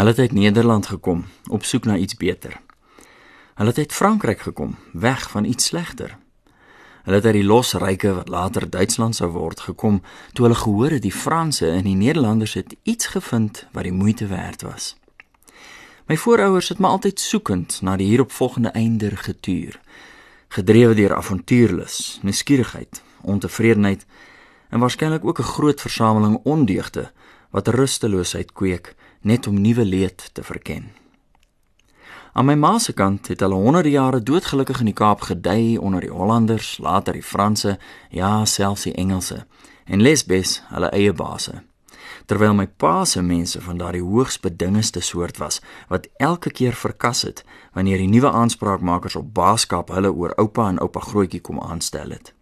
Hulle het uit Nederland gekom op soek na iets beter. Hulle het uit Frankryk gekom, weg van iets slegter. Hulle het uit die losryke wat later Duitsland sou word gekom toe hulle gehoor het die Franse en die Nederlanders het iets gevind wat die moeite werd was. My voorouers het my altyd soekend na die hieropvolgende einder getuur, gedrewe deur avontuurlus, nuuskierigheid, ontevredenheid en waarskynlik ook 'n groot versameling ondeugde wat rusteloosheid kweek net om nuwe leed te verken. Aan my ma se kant het hulle honderde jare doodgelukkig in die Kaap gedei onder die Hollanders, later die Franse, ja, selfs die Engelse en Lesbes, hulle eie base. Terwyl my pa se mense van daardie hoogs bedingeste soort was wat elke keer verkas het wanneer die nuwe aanspraakmakers op baaskap hulle oor oupa en oupa grootjie kom aanstel het.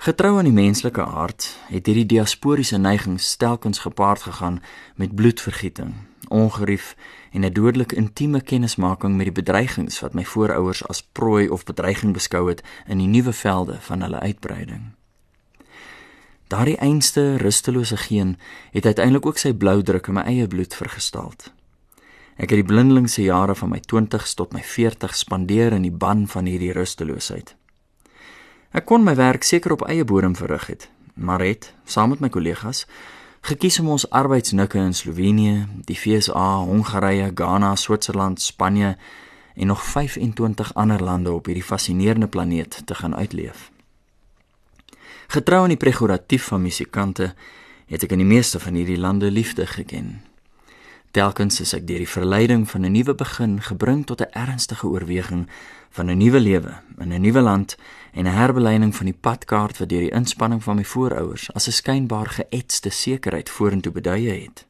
Getrou aan die menslike hart het hierdie diasporiese neiging stelkens gepaard gegaan met bloedvergieting, ongerief en 'n dodelik intieme kennismaking met die bedreigings wat my voorouers as prooi of bedreiging beskou het in die nuwe velde van hulle uitbreiding. Daardie einste rustelose geen het uiteindelik ook sy blou druk in my eie bloed vergestaald. Ek het die blindelingse jare van my 20s tot my 40s spandeer in die ban van hierdie rusteloosheid. Ek kon my werk seker op eie bodem verrig het, maar het saam met my kollegas gekies om ons arbeidsnikke in Slovenië, die FSA, Hongarye, Ghana, Switserland, Spanje en nog 25 ander lande op hierdie fascinerende planeet te gaan uitleef. Getrou aan die pregoratief van musikante, het ek in die meeste van hierdie lande liefde geken. Telkens is ek deur die verleiding van 'n nuwe begin gebring tot 'n ernstige oorweging van 'n nuwe lewe in 'n nuwe land en 'n herbelyning van die padkaart wat deur die inspanning van my voorouers as 'n skynbaar geëtste sekerheid vorentoe beduie het.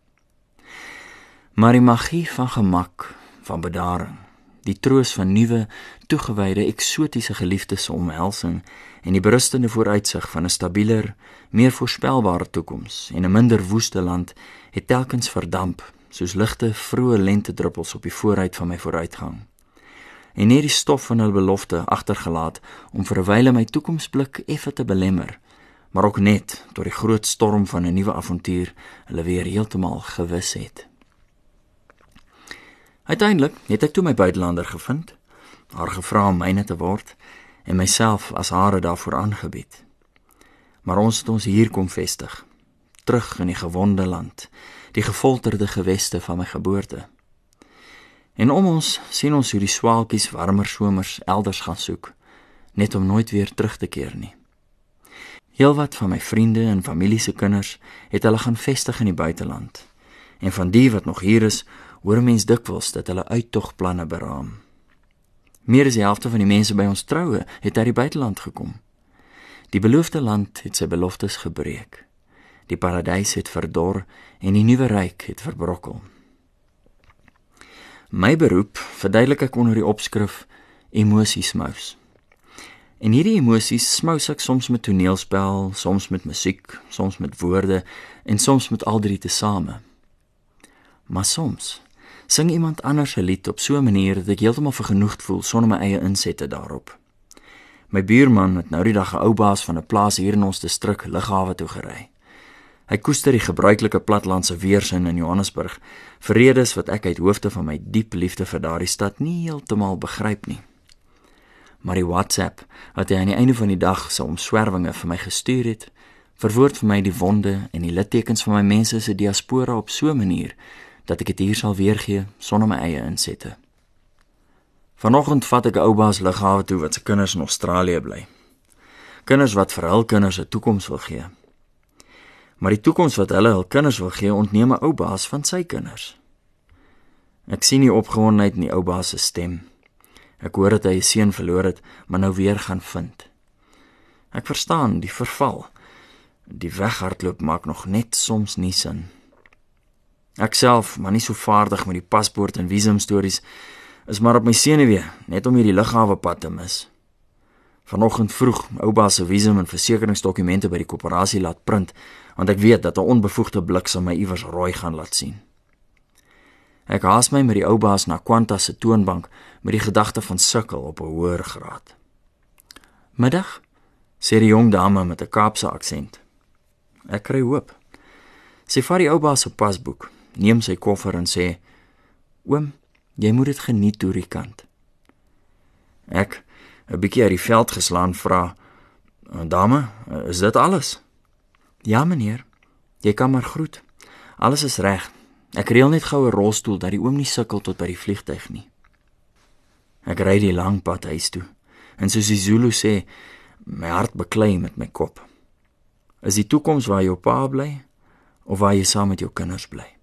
Maar die magie van gemak, van bedaring, die troos van nuwe, toegewyde, eksotiese geliefdes se omhelsing en die berustende vooruitsig van 'n stabieler, meer voorspelbare toekoms en 'n minder woeste land het telkens verdamp soos ligte vroeë lente druppels op die vooruit van my vooruitgang. En net die stof van hul belofte agtergelaat om vir 'n wyle my toekomsblik effe te belemmer, maar ook net tot die groot storm van 'n nuwe avontuur hulle weer heeltemal gewis het. Uiteindelik het ek toe my buitelander gevind, haar gevra om myne te word en myself as hare daarvoor aangebied. Maar ons het ons hier kom vestig, terug in die gewonde land die gefolterde geweste van my geboorte. En om ons sien ons hoe die swaalkies warmer somers elders gaan soek, net om nooit weer terug te keer nie. Heelwat van my vriende en familie se kinders het hulle gaan vestig in die buiteland. En van die wat nog hier is, hoor mens dikwels dat hulle uittogplanne beraam. Meer as die helfte van die mense by ons troue het uit die buiteland gekom. Die beloofde land het sy beloftes gebreek. Die paradys het verdor en die nuwe ryk het verbrokkel. My beroep verduidelik ek onder die opskrif emosies smous. En hierdie emosies smous ek soms met toneelspel, soms met musiek, soms met woorde en soms met al drie tesame. Maar soms sing iemand anders 'n lied op so 'n manier dat ek heeltemal vergenoegd voel sonder my eie insette daarop. My buurman het nou die dag 'n ou baas van 'n plaas hier in ons distrik lughawe toe gery. Hy koester die gebruikelike platlandse weersin in Johannesburg, vredes wat ek uit hoofde van my diep liefde vir daardie stad nie heeltemal begryp nie. Maar die WhatsApp wat hy aan die einde van die dag se omswervinge vir my gestuur het, verwoord vir my die wonde en die littekens van my mense se diaspora op so 'n manier dat ek dit hier sal weergee sonder my eie insette. Vanoggend vat ek ou baas lughawe toe wat se kinders in Australië bly. Kinders wat vir hul kinders 'n toekoms wil gee maar die toekoms wat hulle hul kinders wil gee, ontneem 'n ou baas van sy kinders. Ek sien nie opgewondenheid in die ou baas se stem. Ek hoor dat hy 'n seun verloor het, maar nou weer gaan vind. Ek verstaan die verval. Die weghardloop maak nog net soms nie sin. Ek self, maar nie so vaardig met die paspoort en visum stories, is maar op my senuwee net om hierdie lughawe pad te mis. Vanoggend vroeg, ouma se visum en versekeringsdokumente by die koöperasie laat print, want ek weet dat 'n onbevoegde bliksem my iewers rooi gaan laat sien. Ek haas my met die ou baas na Quanta se toonbank met die gedagte van sukkel op 'n hoër graad. "Middag," sê die jong dame met 'n Kaapse aksent. Ek kry hoop. Sy vat die ou baas se pasboek neem sy koffer en sê: "Oom, jy moet dit geniet deur die kant." Ek, 'n bietjie uit die veld geslaan, vra: "Dame, is dit alles?" "Ja, meneer. Jy kan maar groet. Alles is reg. Ek reël net gou 'n rolstoel dat die oom nie sukkel tot by die vliegtyg nie." Ek ry die lang pad huis toe. En soos die Zulu sê, my hart beklei met my kop. Is die toekoms waar jou pa bly of waar jy saam met jou kinders bly?